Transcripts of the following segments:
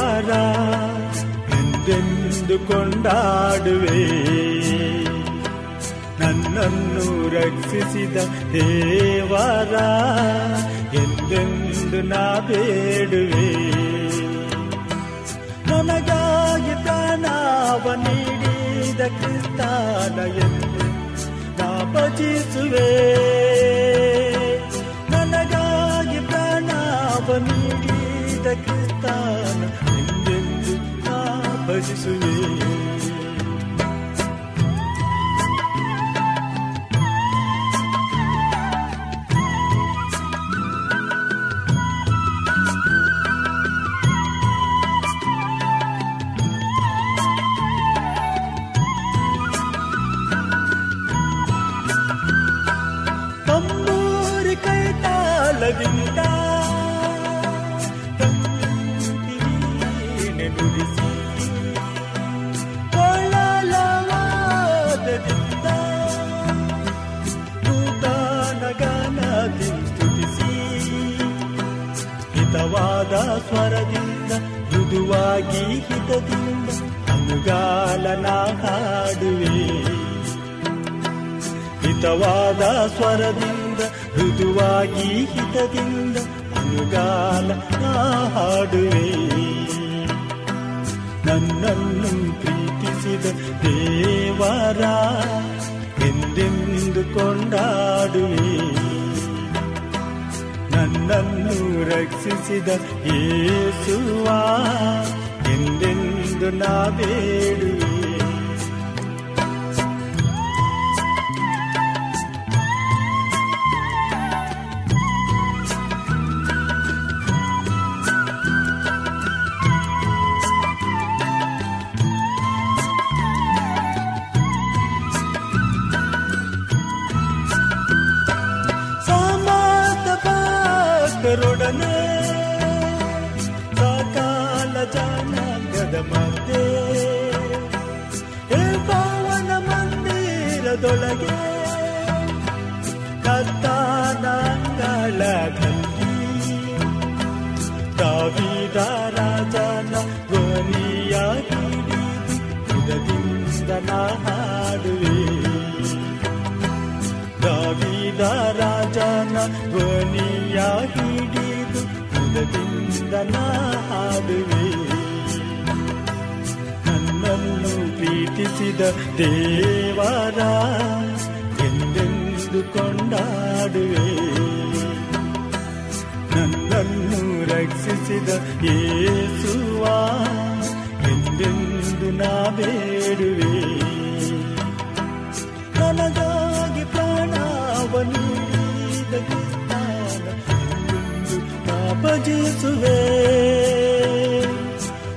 ದೇವರ ಎಂದೆಂದು ಕೊಂಡಾಡುವೆ ನನ್ನನ್ನು ರಕ್ಷಿಸಿದ ದೇವರ ಎಂದೆಂದು ನಾ ಬೇಡುವೆ ನನಗಾಗಿ ಪ್ರಾಣವ ನೀಡಿದ ಕ್ರಿಸ್ತಾನ ಎಂದು ನಾ ಭಜಿಸುವೆ ನನಗಾಗಿ ಪ್ರಾಣವ ನೀಡಿದ ಕ್ರಿಸ್ತಾನ ಎಂದೆಂದು ನಾ ಭಜಿಸುವೆ ನನ್ನನ್ನು ರಕ್ಷಿಸಿದ ಯೇಸುವ ಎಂದೆಂದು ನಾ ಬೇಡುವೆ ದಾವಿದ ರಾಜನ ಧ್ವನಿಯ ಹಿಡಿದು ಹೃದಯದಿಂದ ನಾ ಹಾಡುವೆ. ದಾವಿದ ರಾಜನ ಧ್ವನಿಯ ಹಿಡಿದು ದೇವರ ಎಂದೆಂದು ಕೊಂಡಾಡುವೆ. ನನ್ನನ್ನು ರಕ್ಷಿಸಿದ ಯೇಸುವ. ಎಂದೆಂದು ನಾ ಬೇಡುವೆ ನನಗಾಗಿ ಪ್ರಾಣವನ್ನು ನಾ ಭಜಿಸುವೆ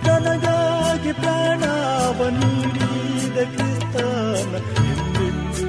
ನನಗಾಗಿ ಪ್ರಾಣವ ನೀಡಿದ ಕ್ರಿಸ್ತಾನ ಎಂದೆಂದು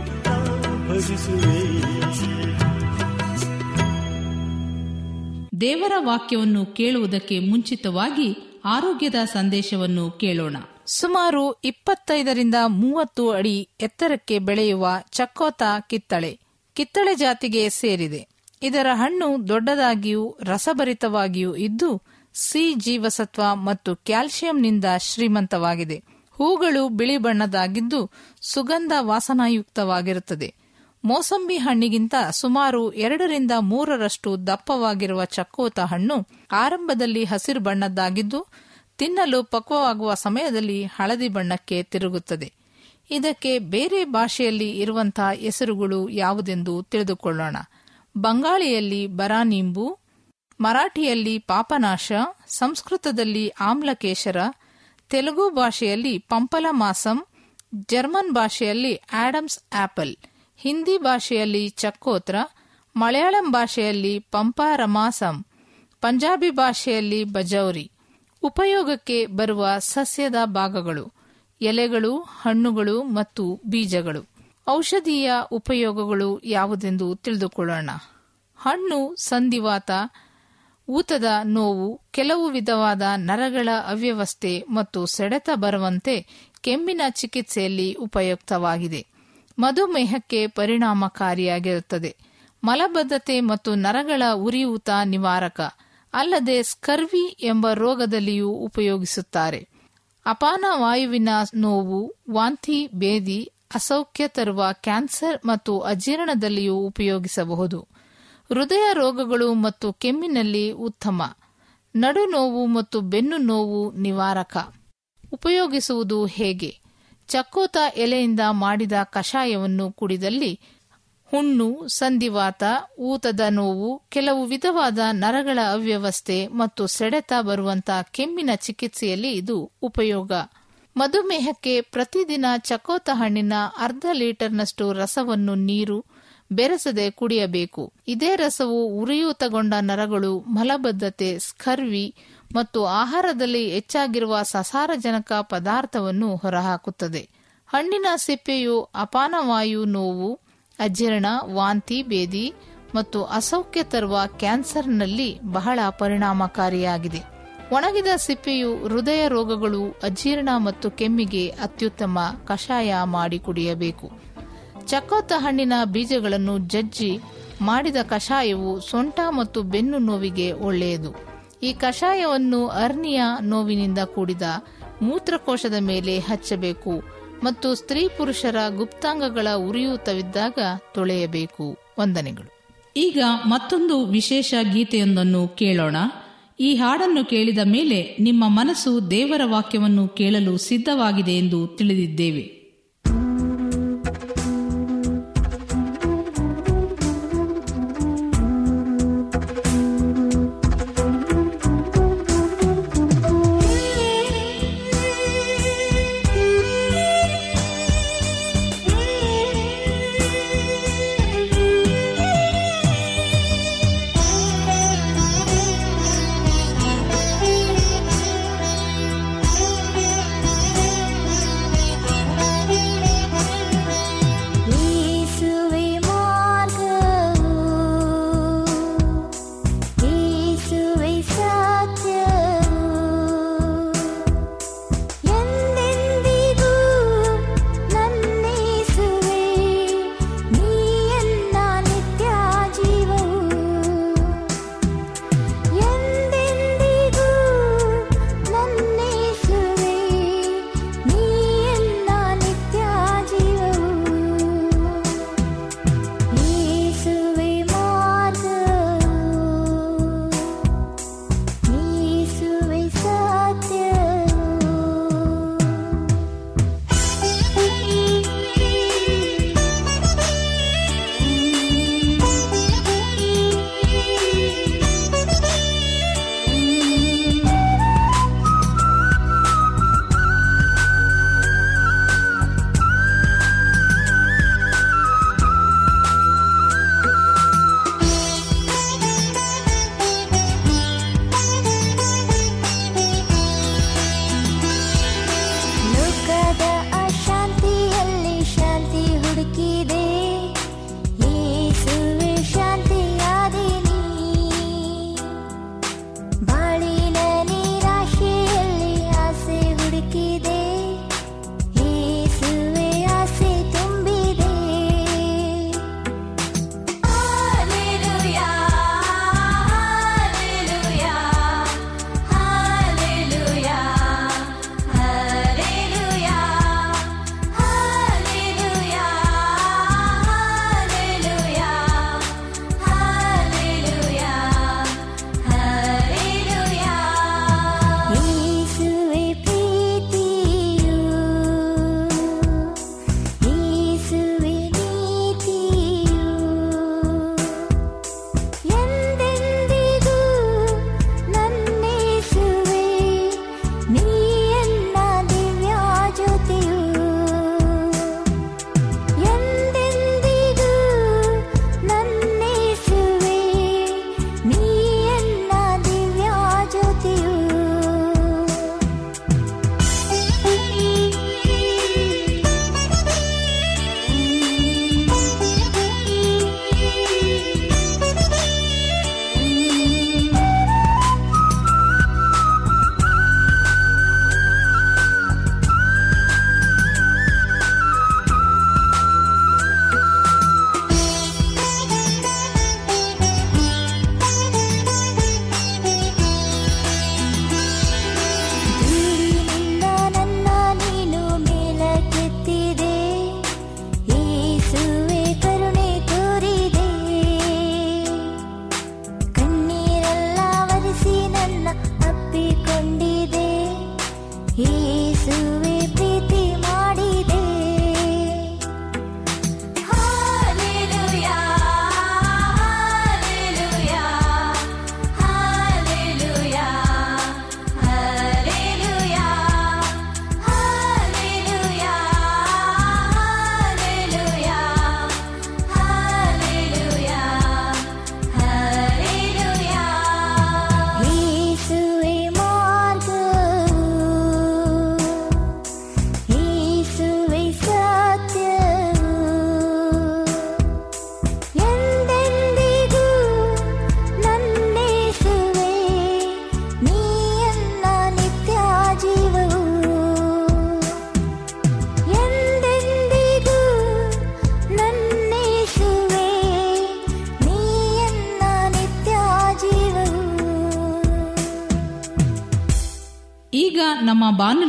ದೇವರ ವಾಕ್ಯವನ್ನು ಕೇಳುವುದಕ್ಕೆ ಮುಂಚಿತವಾಗಿ ಆರೋಗ್ಯದ ಸಂದೇಶವನ್ನು ಕೇಳೋಣ. ಸುಮಾರು ಇಪ್ಪತ್ತೈದರಿಂದ ಮೂವತ್ತು ಅಡಿ ಎತ್ತರಕ್ಕೆ ಬೆಳೆಯುವ ಚಕ್ಕೋತ ಕಿತ್ತಳೆ ಕಿತ್ತಳೆ ಜಾತಿಗೆ ಸೇರಿದೆ. ಇದರ ಹಣ್ಣು ದೊಡ್ಡದಾಗಿಯೂ ರಸಭರಿತವಾಗಿಯೂ ಇದ್ದು, ಸಿ ಜೀವಸತ್ವ ಮತ್ತು ಕ್ಯಾಲ್ಸಿಯಂನಿಂದ ಶ್ರೀಮಂತವಾಗಿದೆ. ಹೂಗಳು ಬಿಳಿ ಬಣ್ಣದಾಗಿದ್ದು ಸುಗಂಧ ವಾಸನಾಯುಕ್ತವಾಗಿರುತ್ತದೆ. ಮೋಸಂಬಿ ಹಣ್ಣಿಗಿಂತ ಸುಮಾರು ಎರಡರಿಂದ ಮೂರರಷ್ಟು ದಪ್ಪವಾಗಿರುವ ಚಕ್ಕೋತ ಹಣ್ಣು ಆರಂಭದಲ್ಲಿ ಹಸಿರು ಬಣ್ಣದ್ದಾಗಿದ್ದು, ತಿನ್ನಲು ಪಕ್ವವಾಗುವ ಸಮಯದಲ್ಲಿ ಹಳದಿ ಬಣ್ಣಕ್ಕೆ ತಿರುಗುತ್ತದೆ. ಇದಕ್ಕೆ ಬೇರೆ ಭಾಷೆಯಲ್ಲಿ ಇರುವಂತಹ ಹೆಸರುಗಳು ಯಾವುದೆಂದು ತಿಳಿದುಕೊಳ್ಳೋಣ. ಬಂಗಾಳಿಯಲ್ಲಿ ಬರಾನಿಂಬು ಮರಾಠಿಯಲ್ಲಿ ಪಾಪನಾಶ, ಸಂಸ್ಕೃತದಲ್ಲಿ ಆಮ್ಲಕೇಶರ, ತೆಲುಗು ಭಾಷೆಯಲ್ಲಿ ಪಂಪಲ ಮಾಸಂ ಜರ್ಮನ್ ಭಾಷೆಯಲ್ಲಿ ಆಡಮ್ಸ್ ಆಪಲ್. ಹಿಂದಿ ಭಾಷೆಯಲ್ಲಿ ಚಕ್ಕೋತ್ರ, ಮಲಯಾಳಂ ಭಾಷೆಯಲ್ಲಿ ಪಂಪಾರಮಾಸಂ, ಪಂಜಾಬಿ ಭಾಷೆಯಲ್ಲಿ ಬಜೌರಿ. ಉಪಯೋಗಕ್ಕೆ ಬರುವ ಸಸ್ಯದ ಭಾಗಗಳು, ಎಲೆಗಳು, ಹಣ್ಣುಗಳು ಮತ್ತು ಬೀಜಗಳು. ಔಷಧೀಯ ಉಪಯೋಗಗಳು ಯಾವುದೆಂದು ತಿಳಿದುಕೊಳ್ಳೋಣ. ಹಣ್ಣು ಸಂಧಿವಾತ, ಊತದ ನೋವು, ಕೆಲವು ವಿಧವಾದ ನರಗಳ ಅವ್ಯವಸ್ಥೆ ಮತ್ತು ಸೆಡೆತ ಬರುವಂತೆ ಕೆಮ್ಮಿನ ಚಿಕಿತ್ಸೆಯಲ್ಲಿ ಉಪಯುಕ್ತವಾಗಿದೆ. ಮಧುಮೇಹಕ್ಕೆ ಪರಿಣಾಮಕಾರಿಯಾಗಿರುತ್ತದೆ. ಮಲಬದ್ಧತೆ ಮತ್ತು ನರಗಳ ಉರಿಯೂತ ನಿವಾರಕ, ಅಲ್ಲದೆ ಸ್ಕರ್ವಿ ಎಂಬ ರೋಗದಲ್ಲಿಯೂ ಉಪಯೋಗಿಸುತ್ತಾರೆ. ಅಪಾನ ವಾಯುವಿನ ನೋವು, ವಾಂತಿ ಬೇದಿ ಅಸೌಖ್ಯ ತರುವ ಕ್ಯಾನ್ಸರ್ ಮತ್ತು ಅಜೀರ್ಣದಲ್ಲಿಯೂ ಉಪಯೋಗಿಸಬಹುದು. ಹೃದಯ ರೋಗಗಳು ಮತ್ತು ಕೆಮ್ಮಿನಲ್ಲಿ ಉತ್ತಮ. ನಡು ನೋವು ಮತ್ತು ಬೆನ್ನು ನೋವು ನಿವಾರಕ. ಉಪಯೋಗಿಸುವುದು ಹೇಗೆ? ಚಕ್ಕೋತ ಎಲೆಯಿಂದ ಮಾಡಿದ ಕಷಾಯವನ್ನು ಕುಡಿದಲ್ಲಿ ಹುಣ್ಣು, ಸಂಧಿವಾತ, ಊತದ ನೋವು, ಕೆಲವು ವಿಧವಾದ ನರಗಳ ಅವ್ಯವಸ್ಥೆ ಮತ್ತು ಸೆಡೆತ ಬರುವಂತಹ ಕೆಮ್ಮಿನ ಚಿಕಿತ್ಸೆಯಲ್ಲಿ ಇದು ಉಪಯೋಗ. ಮಧುಮೇಹಕ್ಕೆ ಪ್ರತಿದಿನ ಚಕೋತ ಹಣ್ಣಿನ ಅರ್ಧ ಲೀಟರ್ನಷ್ಟು ರಸವನ್ನು ನೀರು, ಬೆರೆಸದೆ ಕುಡಿಯಬೇಕು. ಇದೇ ರಸವು ಉರಿಯೂತಗೊಂಡ ನರಗಳು, ಮಲಬದ್ಧತೆ, ಸ್ಕರ್ವಿ ಮತ್ತು ಆಹಾರದಲ್ಲಿ ಹೆಚ್ಚಾಗಿರುವ ಸಸಾರಜನಕ ಪದಾರ್ಥವನ್ನು ಹೊರಹಾಕುತ್ತದೆ. ಹಣ್ಣಿನ ಸಿಪ್ಪೆಯು ಅಪಾನವಾಯು ನೋವು, ಅಜೀರ್ಣ, ವಾಂತಿ, ಬೇದಿ ಮತ್ತು ಅಸೌಖ್ಯ ತರುವ ಕ್ಯಾನ್ಸರ್ನಲ್ಲಿ ಬಹಳ ಪರಿಣಾಮಕಾರಿಯಾಗಿದೆ. ಒಣಗಿದ ಸಿಪ್ಪೆಯು ಹೃದಯ ರೋಗಗಳು, ಅಜೀರ್ಣ ಮತ್ತು ಕೆಮ್ಮಿಗೆ ಅತ್ಯುತ್ತಮ ಕಷಾಯ ಮಾಡಿ ಕುಡಿಯಬೇಕು. ಚಕೋತ ಹಣ್ಣಿನ ಬೀಜಗಳನ್ನು ಜಜ್ಜಿ ಮಾಡಿದ ಕಷಾಯವು ಸೊಂಟ ಮತ್ತು ಬೆನ್ನು ನೋವಿಗೆ ಒಳ್ಳೆಯದು. ಈ ಕಷಾಯವನ್ನು ಅರ್ನಿಯ ನೋವಿನಿಂದ ಕೂಡಿದ ಮೂತ್ರಕೋಶದ ಮೇಲೆ ಹಚ್ಚಬೇಕು ಮತ್ತು ಸ್ತ್ರೀ ಪುರುಷರ ಗುಪ್ತಾಂಗಗಳ ಉರಿಯೂತವಿದ್ದಾಗ ತೊಳೆಯಬೇಕು. ವಂದನೆಗಳು. ಈಗ ಮತ್ತೊಂದು ವಿಶೇಷ ಗೀತೆಯೊಂದನ್ನು ಕೇಳೋಣ. ಈ ಹಾಡನ್ನು ಕೇಳಿದ ಮೇಲೆ ನಿಮ್ಮ ಮನಸ್ಸು ದೇವರ ವಾಕ್ಯವನ್ನು ಕೇಳಲು ಸಿದ್ಧವಾಗಿದೆ ಎಂದು ತಿಳಿದಿದ್ದೇವೆ.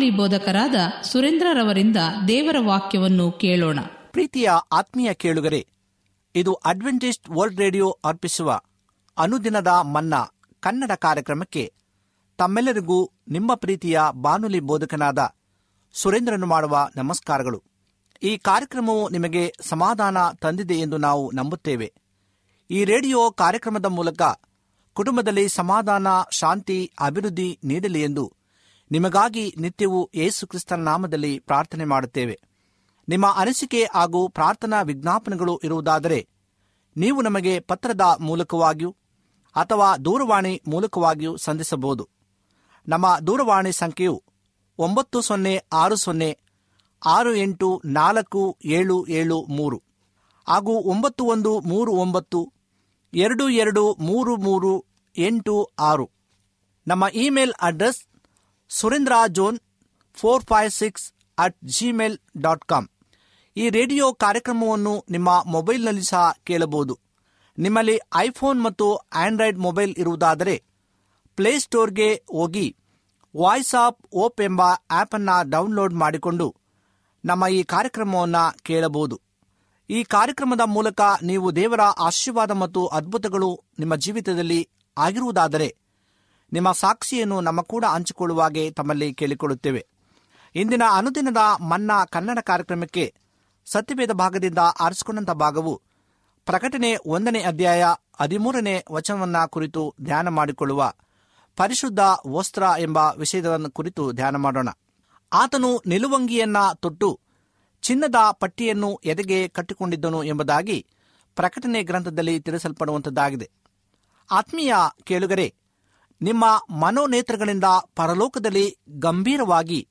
ಬಾನುಲಿ ಬೋಧಕರಾದ ಸುರೇಂದ್ರರವರಿಂದ ದೇವರ ವಾಕ್ಯವನ್ನು ಕೇಳೋಣ. ಪ್ರೀತಿಯ ಆತ್ಮೀಯ ಕೇಳುಗರೆ, ಇದು ಅಡ್ವೆಂಟಿಸ್ಟ್ ವರ್ಲ್ಡ್ ರೇಡಿಯೋ ಅರ್ಪಿಸುವ ಅನುದಿನದ ಮನ್ನಾ ಕನ್ನಡ ಕಾರ್ಯಕ್ರಮಕ್ಕೆ ತಮ್ಮೆಲ್ಲರಿಗೂ ನಿಮ್ಮ ಪ್ರೀತಿಯ ಬಾನುಲಿ ಬೋಧಕನಾದ ಸುರೇಂದ್ರನು ಮಾಡುವ ನಮಸ್ಕಾರಗಳು. ಈ ಕಾರ್ಯಕ್ರಮವು ನಿಮಗೆ ಸಮಾಧಾನ ತಂದಿದೆ ಎಂದು ನಾವು ನಂಬುತ್ತೇವೆ. ಈ ರೇಡಿಯೋ ಕಾರ್ಯಕ್ರಮದ ಮೂಲಕ ಕುಟುಂಬದಲ್ಲಿ ಸಮಾಧಾನ, ಶಾಂತಿ, ಅಭಿವೃದ್ಧಿ ನೀಡಲಿ ಎಂದು ನಿಮಗಾಗಿ ನಿತ್ಯವೂ ಯೇಸುಕ್ರಿಸ್ತನ ನಾಮದಲ್ಲಿ ಪ್ರಾರ್ಥನೆ ಮಾಡುತ್ತೇವೆ. ನಿಮ್ಮ ಅನಿಸಿಕೆ ಹಾಗೂ ಪ್ರಾರ್ಥನಾ ವಿಜ್ಞಾಪನೆಗಳು ಇರುವುದಾದರೆ, ನೀವು ನಮಗೆ ಪತ್ರದ ಮೂಲಕವಾಗಿಯೂ ಅಥವಾ ದೂರವಾಣಿ ಮೂಲಕವಾಗಿಯೂ ಸಂಧಿಸಬಹುದು. ನಮ್ಮ ದೂರವಾಣಿ ಸಂಖ್ಯೆಯು ಒಂಬತ್ತು ಸೊನ್ನೆ ಆರು ಸೊನ್ನೆ ಆರು ಎಂಟು ನಾಲ್ಕು ಏಳು ಏಳು ಮೂರು ಹಾಗೂ ಒಂಬತ್ತು ಒಂದು ಮೂರು ಒಂಬತ್ತು ಎರಡು ಎರಡು ಮೂರು ಮೂರು ಎಂಟು ಆರು. ನಮ್ಮ email address Surendra John four five six at Gmail dot com ಈ ರೇಡಿಯೋ ಕಾರ್ಯಕ್ರಮವನ್ನು ನಿಮ್ಮ ಮೊಬೈಲ್ನಲ್ಲಿ ಸಹ ಕೇಳಬಹುದು. ನಿಮ್ಮಲ್ಲಿ ಐಫೋನ್ ಮತ್ತು ಆಂಡ್ರಾಯ್ಡ್ ಮೊಬೈಲ್ ಇರುವುದಾದರೆ ಪ್ಲೇಸ್ಟೋರ್ಗೆ ಹೋಗಿ ವಾಯ್ಸ್ ಆಫ್ ಓಪ್ ಎಂಬ ಆ್ಯಪನ್ನು ಡೌನ್ಲೋಡ್ ಮಾಡಿಕೊಂಡು ನಮ್ಮ ಈ ಕಾರ್ಯಕ್ರಮವನ್ನು ಕೇಳಬಹುದು. ಈ ಕಾರ್ಯಕ್ರಮದ ಮೂಲಕ ನೀವು ದೇವರ ಆಶೀರ್ವಾದ ಮತ್ತು ಅದ್ಭುತಗಳು ನಿಮ್ಮ ಜೀವಿತದಲ್ಲಿ ಆಗಿರುವುದಾದರೆ ನಿಮ್ಮ ಸಾಕ್ಷಿಯನ್ನು ನಮ್ಮ ಕೂಡ ಹಂಚಿಕೊಳ್ಳುವಾಗೆ ತಮ್ಮಲ್ಲಿ ಕೇಳಿಕೊಳ್ಳುತ್ತೇವೆ. ಇಂದಿನ ಅನುದಿನದ ಮನ್ನಾ ಕನ್ನಡ ಕಾರ್ಯಕ್ರಮಕ್ಕೆ ಸತ್ಯವೇದ ಭಾಗದಿಂದ ಆರಿಸಿಕೊಂಡಂಥ ಭಾಗವು ಪ್ರಕಟಣೆ ಒಂದನೇ ಅಧ್ಯಾಯ ಹದಿಮೂರನೇ ವಚನವನ್ನ ಕುರಿತು ಧ್ಯಾನ ಮಾಡಿಕೊಳ್ಳುವ ಪರಿಶುದ್ಧ ವಸ್ತ್ರ ಎಂಬ ವಿಷಯದ ಕುರಿತು ಧ್ಯಾನ ಮಾಡೋಣ. ಆತನು ನಿಲುವಂಗಿಯನ್ನ ತೊಟ್ಟು ಚಿನ್ನದ ಪಟ್ಟಿಯನ್ನು ಎದೆಗೆ ಕಟ್ಟಿಕೊಂಡಿದ್ದನು ಎಂಬುದಾಗಿ ಪ್ರಕಟಣೆ ಗ್ರಂಥದಲ್ಲಿ ತಿಳಿಸಲ್ಪಡುವಂಥದ್ದಾಗಿದೆ. ಆತ್ಮೀಯ ಕೇಳುಗರೆ ನಿಮ್ಮ ಮನೋನೇತ್ರಗಳಿಂದ ಪರಲೋಕದಲ್ಲಿ ಗಂಭೀರವಾಗಿ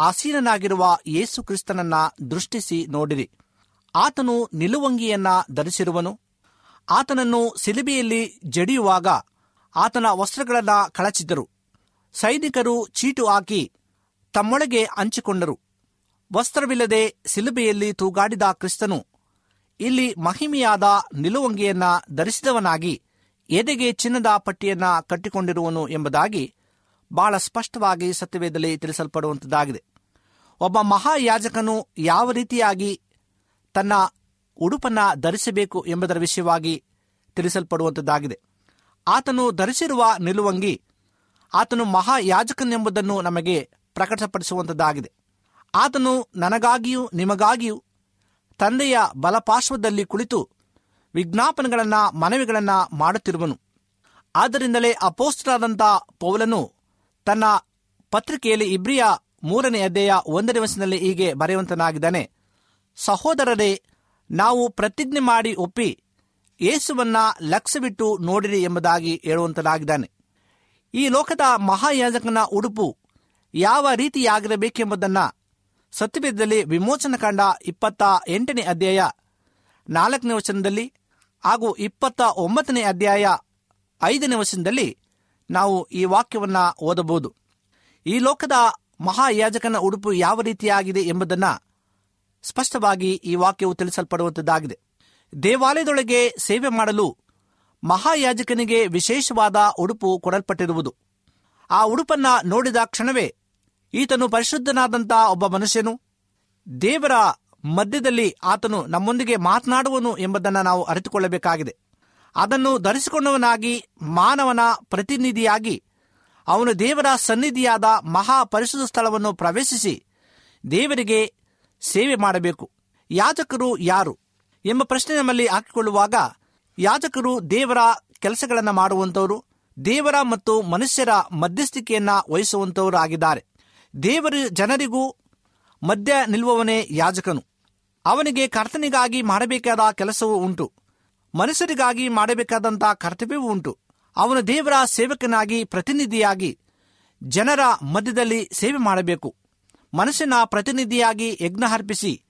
ಆಸೀನನಾಗಿರುವ ಯೇಸು ಕ್ರಿಸ್ತನನ್ನ ದೃಷ್ಟಿಸಿ ನೋಡಿರಿ. ಆತನು ನಿಲುವಂಗಿಯನ್ನ ಧರಿಸಿರುವನು. ಆತನನ್ನು ಸಿಲಿಬೆಯಲ್ಲಿ ಜಡಿಯುವಾಗ ಆತನ ವಸ್ತ್ರಗಳನ್ನ ಕಳಚಿದ್ದರು ಸೈನಿಕರು ಚೀಟು ಹಾಕಿ ತಮ್ಮೊಳಗೆ ಹಂಚಿಕೊಂಡರು. ವಸ್ತ್ರವಿಲ್ಲದೆ ಸಿಲುಬೆಯಲ್ಲಿ ತೂಗಾಡಿದ ಕ್ರಿಸ್ತನು ಇಲ್ಲಿ ಮಹಿಮೆಯಾದ ನಿಲುವಂಗಿಯನ್ನ ಧರಿಸಿದವನಾಗಿ ಎದೆಗೆ ಚಿನ್ನದ ಪಟ್ಟಿಯನ್ನು ಕಟ್ಟಿಕೊಂಡಿರುವನು ಎಂಬುದಾಗಿ ಬಹಳ ಸ್ಪಷ್ಟವಾಗಿ ಸತ್ಯವೇದದಲ್ಲಿ ತಿಳಿಸಲ್ಪಡುವಂಥದ್ದಾಗಿದೆ ಒಬ್ಬ ಮಹಾಯಾಜಕನು ಯಾವ ರೀತಿಯಾಗಿ ತನ್ನ ಉಡುಪನ್ನು ಧರಿಸಬೇಕು ಎಂಬುದರ ವಿಷಯವಾಗಿ ತಿಳಿಸಲ್ಪಡುವಂಥದ್ದಾಗಿದೆ ಆತನು ಧರಿಸಿರುವ ನಿಲುವಂಗಿ ಆತನು ಮಹಾಯಾಜಕನೆಂಬುದನ್ನು ನಮಗೆ ಪ್ರಕಟಪಡಿಸುವಂಥದ್ದಾಗಿದೆ ಆತನು ನನಗಾಗಿಯೂ ನಿಮಗಾಗಿಯೂ ತಂದೆಯ ಬಲಪಾರ್ಶ್ವದಲ್ಲಿ ಕುಳಿತು ವಿಜ್ಞಾಪನೆಗಳನ್ನ, ಮನವಿಗಳನ್ನ ಮಾಡುತ್ತಿರುವನು. ಆದ್ದರಿಂದಲೇ ಅಪೋಸ್ತರಾದಂಥ ಪೌಲನು ತನ್ನ ಪತ್ರಿಕೆಯಲ್ಲಿ ಇಬ್ರಿಯ ಮೂರನೇ ಅಧ್ಯಾಯ ಒಂದನೇ ವರ್ಷದಲ್ಲಿ ಹೀಗೆ ಬರೆಯುವಂತನಾಗಿದ್ದಾನೆ, ಸಹೋದರರೇ, ನಾವು ಪ್ರತಿಜ್ಞೆ ಮಾಡಿ ಒಪ್ಪಿ ಯೇಸುವನ್ನ ಲಕ್ಷ್ಯವಿಟ್ಟು ನೋಡಿರಿ ಎಂಬುದಾಗಿ ಹೇಳುವಂತನಾಗಿದ್ದಾನೆ. ಈ ಲೋಕದ ಮಹಾಯಾಜಕನ ಉಡುಪು ಯಾವ ರೀತಿಯಾಗಿರಬೇಕೆಂಬುದನ್ನು ಸತ್ಯವೇದದಲ್ಲಿ ವಿಮೋಚನ ಕಂಡ ಇಪ್ಪತ್ತ ಎಂಟನೇ ಅಧ್ಯಾಯ ನಾಲ್ಕನೇ ವಚನದಲ್ಲಿ ಹಾಗೂ ಇಪ್ಪತ್ತ ಒಂಬತ್ತನೇ ಅಧ್ಯಾಯ ಐದನೇ ವಚನದಲ್ಲಿ ನಾವು ಈ ವಾಕ್ಯವನ್ನ ಓದಬಹುದು. ಈ ಲೋಕದ ಮಹಾಯಾಜಕನ ಉಡುಪು ಯಾವ ರೀತಿಯಾಗಿದೆ ಎಂಬುದನ್ನು ಸ್ಪಷ್ಟವಾಗಿ ಈ ವಾಕ್ಯವು ತಿಳಿಸಲ್ಪಡುವಂಥದ್ದಾಗಿದೆ ದೇವಾಲಯದೊಳಗೆ ಸೇವೆ ಮಾಡಲು ಮಹಾಯಾಜಕನಿಗೆ ವಿಶೇಷವಾದ ಉಡುಪು ಕೊಡಲ್ಪಟ್ಟಿರುವುದು. ಆ ಉಡುಪನ್ನ ನೋಡಿದ ಕ್ಷಣವೇ ಈತನು ಪರಿಶುದ್ಧನಾದಂಥ ಒಬ್ಬ ಮನುಷ್ಯನು ದೇವರ ಮಧ್ಯದಲ್ಲಿ ಆತನು ನಮ್ಮೊಂದಿಗೆ ಮಾತನಾಡುವನು ಎಂಬುದನ್ನು ನಾವು ಅರಿತುಕೊಳ್ಳಬೇಕಾಗಿದೆ. ಅದನ್ನು ಧರಿಸಿಕೊಂಡವನಾಗಿ ಮಾನವನ ಪ್ರತಿನಿಧಿಯಾಗಿ ಅವನು ದೇವರ ಸನ್ನಿಧಿಯಾದ ಮಹಾ ಪರಿಶುದ್ಧ ಸ್ಥಳವನ್ನು ಪ್ರವೇಶಿಸಿ ದೇವರಿಗೆ ಸೇವೆ ಮಾಡಬೇಕು. ಯಾಜಕರು ಯಾರು ಎಂಬ ಪ್ರಶ್ನೆ ನಮ್ಮಲ್ಲಿ ಹಾಕಿಕೊಳ್ಳುವಾಗ ಯಾಜಕರು ದೇವರ ಕೆಲಸಗಳನ್ನು ಮಾಡುವಂಥವರು, ದೇವರ ಮತ್ತು ಮನುಷ್ಯರ ಮಧ್ಯಸ್ಥಿಕೆಯನ್ನ ವಹಿಸುವಂಥವರು ಆಗಿದ್ದಾರೆ ದೇವರು ಜನರಿಗೂ ಮಧ್ಯ ನಿಲ್ಲುವವನೇ ಯಾಜಕನು. ಅವನಿಗೆ ಕರ್ತನಿಗಾಗಿ ಮಾಡಬೇಕಾದ ಕೆಲಸವೂ ಉಂಟು. ಮನುಷ್ಯರಿಗಾಗಿ ಮಾಡಬೇಕಾದಂಥ ಕರ್ತವ್ಯವೂ ಉಂಟು. ಅವನು ದೇವರ ಸೇವಕನಾಗಿ, ಪ್ರತಿನಿಧಿಯಾಗಿ, ಜನರ ಮಧ್ಯದಲ್ಲಿ ಸೇವೆ ಮಾಡಬೇಕು. ಮನುಷ್ಯನ ಪ್ರತಿನಿಧಿಯಾಗಿ ಯಜ್ಞ ಅರ್ಪಿಸಿ,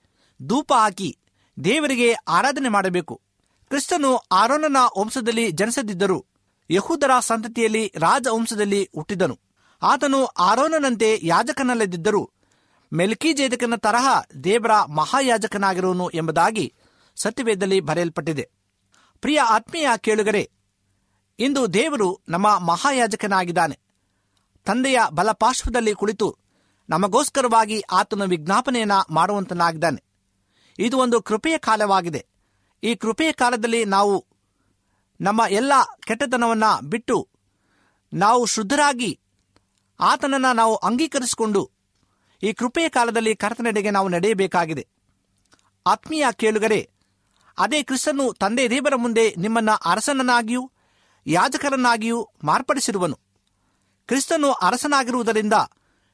ಧೂಪ ಹಾಕಿ, ದೇವರಿಗೆ ಆರಾಧನೆ ಮಾಡಬೇಕು. ಕ್ರಿಸ್ತನು ಆರೋನನ ವಂಶದಲ್ಲಿ ಜನಿಸದಿದ್ದರು, ಯಹೂದರ ಸಂತತಿಯಲ್ಲಿ ರಾಜವಂಶದಲ್ಲಿ ಹುಟ್ಟಿದನು. ಆತನು ಆರೋನನಂತೆ ಯಾಜಕನಲ್ಲದಿದ್ದರೂ ಮೆಲ್ಕಿಜೇದಕನ ತರಹ ದೇವರ ಮಹಾಯಾಜಕನಾಗಿರುವನು ಎಂಬುದಾಗಿ ಸತ್ಯವೇದದಲ್ಲಿ ಬರೆಯಲ್ಪಟ್ಟಿದೆ. ಪ್ರಿಯ ಆತ್ಮೀಯ ಕೇಳುಗರೆ, ಇಂದು ದೇವರು ನಮ್ಮ ಮಹಾಯಾಜಕನಾಗಿದ್ದಾನೆ. ತಂದೆಯ ಬಲಪಾರ್ಶ್ವದಲ್ಲಿ ಕುಳಿತು ನಮಗೋಸ್ಕರವಾಗಿ ಆತನ ವಿಜ್ಞಾಪನೆಯನ್ನ ಮಾಡುವಂತನಾಗಿದ್ದಾನೆ. ಇದು ಒಂದು ಕೃಪೆಯ ಕಾಲವಾಗಿದೆ. ಈ ಕೃಪೆಯ ಕಾಲದಲ್ಲಿ ನಾವು ನಮ್ಮ ಎಲ್ಲ ಕೆಟ್ಟತನವನ್ನು ಬಿಟ್ಟು ನಾವು ಶುದ್ಧರಾಗಿ ಆತನನ್ನು ನಾವು ಅಂಗೀಕರಿಸಿಕೊಂಡು ಈ ಕೃಪೆಯ ಕಾಲದಲ್ಲಿ ಕರ್ತನೆಡೆಗೆ ನಾವು ನಡೆಯಬೇಕಾಗಿದೆ. ಆತ್ಮೀಯ ಕೇಳುಗರೆ, ಅದೇ ಕ್ರಿಸ್ತನು ತಂದೆ ದೇವರ ಮುಂದೆ ನಿಮ್ಮನ್ನ ಅರಸನನ್ನಾಗಿಯೂ, ಯಾಜಕರನ್ನಾಗಿಯೂ ಮಾರ್ಪಡಿಸಿರುವನು. ಕ್ರಿಸ್ತನು ಅರಸನಾಗಿರುವುದರಿಂದ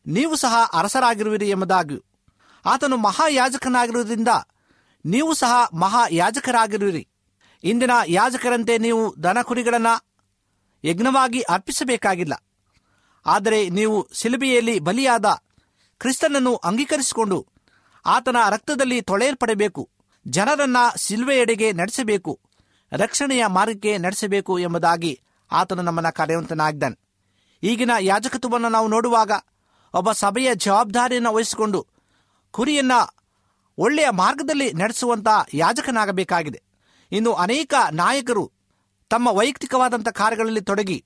ನೀವು ಸಹ ಅರಸರಾಗಿರುವಿರಿ ಎಂಬುದಾಗಿಯೂ ಆತನು ಮಹಾಯಾಜಕನಾಗಿರುವುದರಿಂದ ನೀವು ಸಹ ಮಹಾಯಾಜಕರಾಗಿರುವಿರಿ. ಇಂದಿನ ಯಾಜಕರಂತೆ ನೀವು ದನ ಕುರಿಗಳನ್ನು ಯಜ್ಞವಾಗಿ ಅರ್ಪಿಸಬೇಕಾಗಿಲ್ಲ. ಆದರೆ ನೀವು ಸಿಲುಬೆಯಲ್ಲಿ ಬಲಿಯಾದ ಕ್ರಿಸ್ತನನ್ನು ಅಂಗೀಕರಿಸಿಕೊಂಡು ಆತನ ರಕ್ತದಲ್ಲಿ ತೊಳೆಯಲ್ಪಡಬೇಕು. ಜನರನ್ನ ಸಿಲ್ವೆಯೆಡೆಗೆ ನಡೆಸಬೇಕು. ರಕ್ಷಣೆಯ ಮಾರ್ಗಕ್ಕೆ ನಡೆಸಬೇಕು ಎಂಬುದಾಗಿ ಆತನು ನಮ್ಮನ್ನ ಕರೆಯುವಂತನಾಗಿದ್ದಾನೆ. ಈಗಿನ ಯಾಜಕತ್ವವನ್ನು ನಾವು ನೋಡುವಾಗ ಒಬ್ಬ ಸಭೆಯ ಜವಾಬ್ದಾರಿಯನ್ನು ವಹಿಸಿಕೊಂಡು ಕುರಿಯನ್ನ ಒಳ್ಳೆಯ ಮಾರ್ಗದಲ್ಲಿ ನಡೆಸುವಂತ ಯಾಜಕನಾಗಬೇಕಾಗಿದೆ. ಇನ್ನು ಅನೇಕ ನಾಯಕರು ತಮ್ಮ ವೈಯಕ್ತಿಕವಾದಂಥ ಕಾರ್ಯಗಳಲ್ಲಿ ತೊಡಗಿ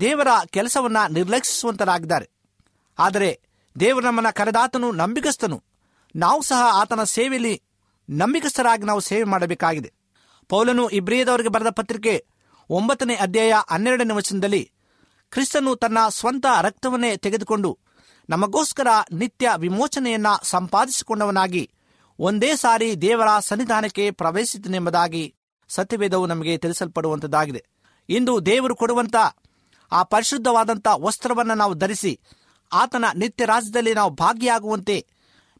ದೇವರ ಕೆಲಸವನ್ನ ನಿರ್ಲಕ್ಷಿಸುವಂತರಾಗಿದ್ದಾರೆ. ಆದರೆ ದೇವರು ನಮ್ಮನ್ನ ಕರೆದಾತನು ನಂಬಿಕಸ್ಥನು ನಾವು ಸಹ ಆತನ ಸೇವೆಯಲ್ಲಿ ನಂಬಿಕಸ್ಥರಾಗಿ ನಾವು ಸೇವೆ ಮಾಡಬೇಕಾಗಿದೆ. ಪೌಲನು ಇಬ್ರಿಯದವರಿಗೆ ಬರೆದ ಪತ್ರಿಕೆ ಒಂಬತ್ತನೇ ಅಧ್ಯಾಯ ಹನ್ನೆರಡನೇ ವಚನದಲ್ಲಿ ಕ್ರಿಸ್ತನು ತನ್ನ ಸ್ವಂತ ರಕ್ತವನ್ನೇ ತೆಗೆದುಕೊಂಡು ನಮಗೋಸ್ಕರ ನಿತ್ಯ ವಿಮೋಚನೆಯನ್ನ ಸಂಪಾದಿಸಿಕೊಂಡವನಾಗಿ ಒಂದೇ ಸಾರಿ ದೇವರ ಸನ್ನಿಧಾನಕ್ಕೆ ಪ್ರವೇಶಿಸಿದನೆಂಬುದಾಗಿ ಸತ್ಯವೇದವು ನಮಗೆ ತಿಳಿಸಲ್ಪಡುವಂತದ್ದಾಗಿದೆ. ಇಂದು ದೇವರು ಕೊಡುವಂತ ಆ ಪರಿಶುದ್ಧವಾದಂಥ ವಸ್ತ್ರವನ್ನು ನಾವು ಧರಿಸಿ ಆತನ ನಿತ್ಯ ರಾಜ್ಯದಲ್ಲಿ ನಾವು ಭಾಗಿಯಾಗುವಂತೆ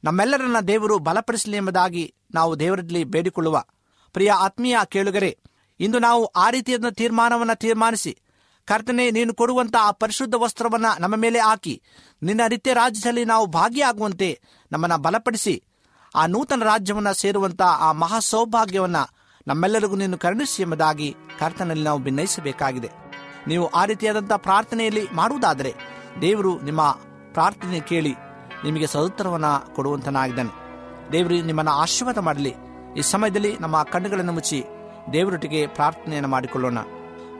ನಮ್ಮೆಲ್ಲರನ್ನ ದೇವರು ಬಲಪಡಿಸಲಿ ಎಂಬುದಾಗಿ ನಾವು ದೇವರಲ್ಲಿ ಬೇಡಿಕೊಳ್ಳುವ. ಪ್ರಿಯ ಆತ್ಮೀಯ ಕೇಳುಗರೆ, ಇಂದು ನಾವು ಆ ರೀತಿಯಾದ ತೀರ್ಮಾನವನ್ನು ತೀರ್ಮಾನಿಸಿ, ಕರ್ತನೆ ನೀನು ಕೊಡುವಂತ ಆ ಪರಿಶುದ್ಧ ವಸ್ತ್ರವನ್ನ ನಮ್ಮ ಮೇಲೆ ಹಾಕಿ, ನಿನ್ನ ನಿತ್ಯ ರಾಜ್ಯದಲ್ಲಿ ನಾವು ಭಾಗಿಯಾಗುವಂತೆ ನಮ್ಮನ್ನ ಬಲಪಡಿಸಿ, ಆ ನೂತನ ರಾಜ್ಯವನ್ನ ಸೇರುವಂತ ಆ ಮಹಾ ಸೌಭಾಗ್ಯವನ್ನು ನಮ್ಮೆಲ್ಲರಿಗೂ ನೀನು ಕರುಣಿಸಿ ಎಂಬುದಾಗಿ ಕರ್ತನಲ್ಲಿ ನಾವು ಭಿನ್ನಯಿಸಬೇಕಾಗಿದೆ ನೀವು ಆ ರೀತಿಯಾದಂಥ ಪ್ರಾರ್ಥನೆಯಲ್ಲಿ ಮಾಡುವುದಾದರೆ ದೇವರು ನಿಮ್ಮ ಪ್ರಾರ್ಥನೆ ಕೇಳಿ ನಿಮಗೆ ಸದುತ್ತರವನ್ನು ಕೊಡುವಂತನಾಗಿದ್ದಾನೆ. ದೇವರು ನಿಮ್ಮನ್ನು ಆಶೀರ್ವಾದ ಮಾಡಲಿ. ಈ ಸಮಯದಲ್ಲಿ ನಮ್ಮ ಕಣ್ಣುಗಳನ್ನು ಮುಚ್ಚಿ ದೇವರೊಟ್ಟಿಗೆ ಪ್ರಾರ್ಥನೆಯನ್ನು ಮಾಡಿಕೊಳ್ಳೋಣ.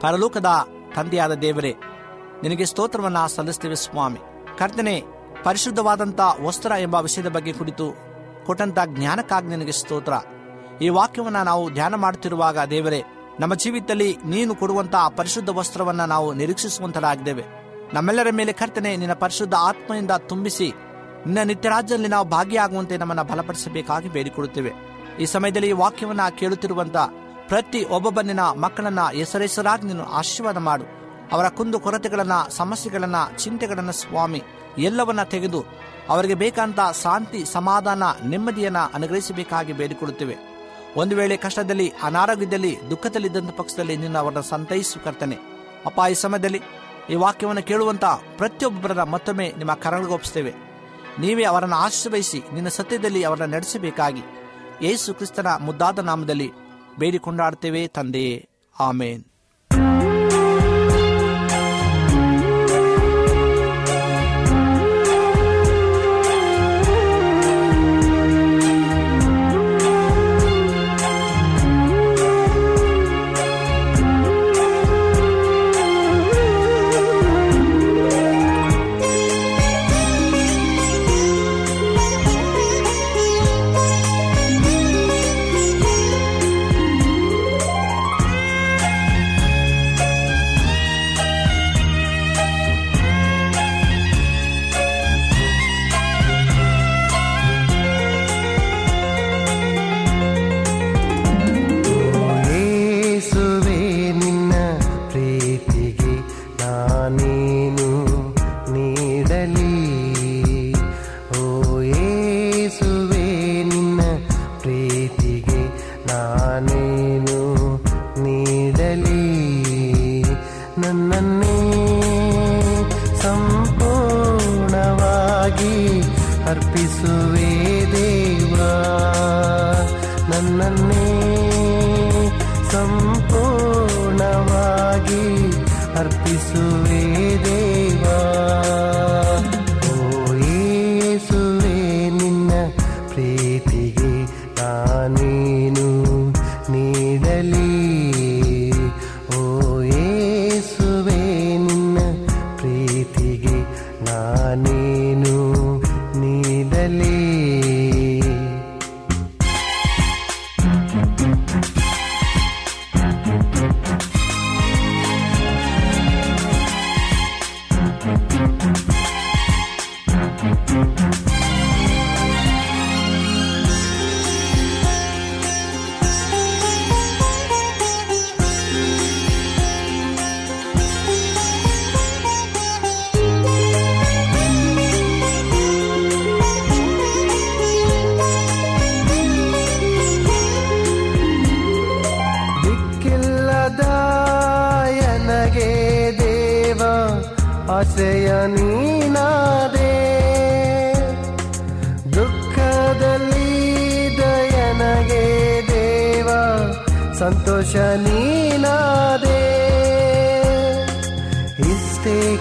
ಪರಲೋಕದ ತಂದೆಯಾದ ದೇವರೇ, ನಿನಗೆ ಸ್ತೋತ್ರವನ್ನು ಸಲ್ಲಿಸ್ತೇವೆ ಸ್ವಾಮಿ. ಕರ್ತನೆ, ಪರಿಶುದ್ಧವಾದಂಥ ವಸ್ತ್ರ ಎಂಬ ವಿಷಯದ ಬಗ್ಗೆ ಕುರಿತು ಕೊಟ್ಟಂಥ ಜ್ಞಾನಕ್ಕಾಗಿ ನಿನಗೆ ಸ್ತೋತ್ರ. ಈ ವಾಕ್ಯವನ್ನ ನಾವು ಧ್ಯಾನ ಮಾಡುತ್ತಿರುವಾಗ ದೇವರೇ, ನಮ್ಮ ಜೀವಿತದಲ್ಲಿ ನೀನು ಕೊಡುವಂತಹ ಪರಿಶುದ್ಧ ವಸ್ತ್ರವನ್ನು ನಾವು ನಿರೀಕ್ಷಿಸುವಂತರಾಗಿದ್ದೇವೆ ನಮ್ಮೆಲ್ಲರ ಮೇಲೆ ಕರ್ತನೆ, ನಿನ್ನ ಪರಿಶುದ್ಧ ಆತ್ಮದಿಂದ ತುಂಬಿಸಿ. ನಿನ್ನ ನಿತ್ಯ ರಾಜ್ಯದಲ್ಲಿ ನಾವು ಭಾಗಿಯಾಗುವಂತೆ ನಮ್ಮನ್ನ ಬಲಪಡಿಸಬೇಕಾಗಿ ಬೇಡಿಕೊಡುತ್ತೇವೆ ಈ ಸಮಯದಲ್ಲಿ ಈ ವಾಕ್ಯವನ್ನ ಕೇಳುತ್ತಿರುವಂತ ಪ್ರತಿ ಒಬ್ಬೊಬ್ಬನ ಮಕ್ಕಳನ್ನ ಹೆಸರೆಸರಾಗಿ ನೀನು ಆಶೀರ್ವಾದ ಮಾಡು. ಅವರ ಕುಂದು ಕೊರತೆಗಳನ್ನ, ಸಮಸ್ಯೆಗಳನ್ನ, ಚಿಂತೆಗಳನ್ನ ಸ್ವಾಮಿ, ಎಲ್ಲವನ್ನ ತೆಗೆದು ಅವರಿಗೆ ಬೇಕಂತ ಶಾಂತಿ, ಸಮಾಧಾನ, ನೆಮ್ಮದಿಯನ್ನ ಅನುಗ್ರಹಿಸಬೇಕಾಗಿ ಬೇಡಿಕೊಳ್ಳುತ್ತೇವೆ. ಒಂದು ವೇಳೆ ಕಷ್ಟದಲ್ಲಿ, ಅನಾರೋಗ್ಯದಲ್ಲಿ, ದುಃಖದಲ್ಲಿದ್ದಂಥ ಪಕ್ಷದಲ್ಲಿ ನಿನ್ನ ಅವರನ್ನ ಸಂತೈಸು ಕರ್ತನೆ. ಅಪ್ಪ, ಈ ಸಮಯದಲ್ಲಿ ಈ ವಾಕ್ಯವನ್ನು ಕೇಳುವಂತ ಪ್ರತಿಯೊಬ್ಬರನ್ನ ಮತ್ತೊಮ್ಮೆ ನಿಮ್ಮ ಕರಳಿಗೊಪ್ಪಿಸ್ತೇವೆ ನೀವೇ ಅವರನ್ನು ಆಶ್ರಯಿಸಿ ನಿನ್ನ ಸತ್ಯದಲ್ಲಿ ಅವರನ್ನು ನಡೆಸಬೇಕಾಗಿ ಯೇಸು ಕ್ರಿಸ್ತನ ಮುದ್ದಾದ ನಾಮದಲ್ಲಿ ಬೇಡಿಕೊಂಡಾಡ್ತೇವೆ ತಂದೆಯೇ ಆಮೇನ್.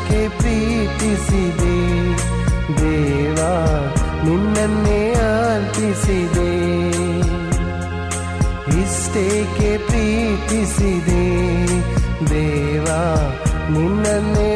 ಇಷ್ಟೇಕೆ ಪ್ರೀತಿಸಿದೆ. ದೇವ ನಿನ್ನನ್ನೇ ಅರ್ಪಿಸಿದೆ ಇಷ್ಟೇಕೆ ಪ್ರೀತಿಸಿದೆ. ದೇವ ನಿನ್ನನ್ನೇ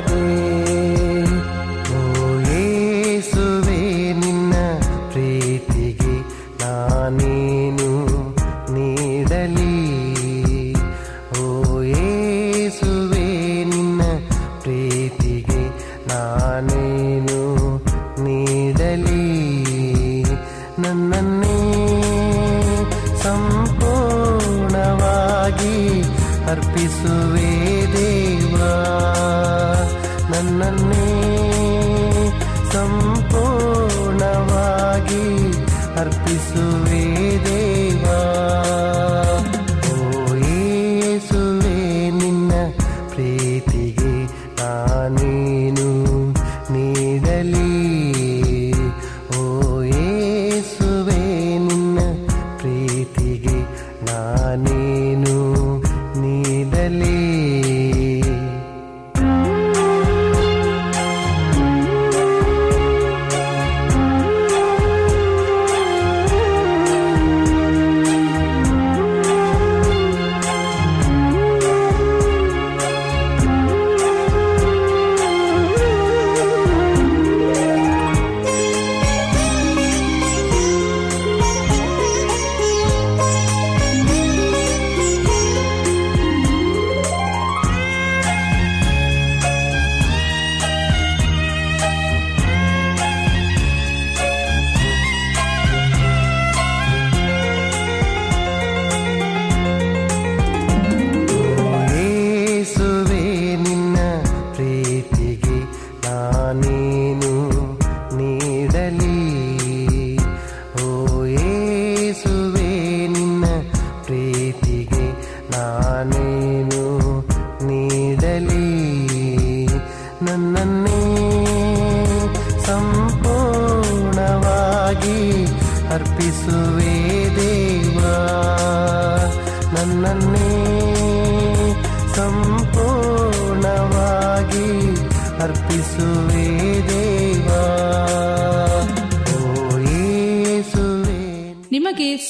दे ನಾನೇನು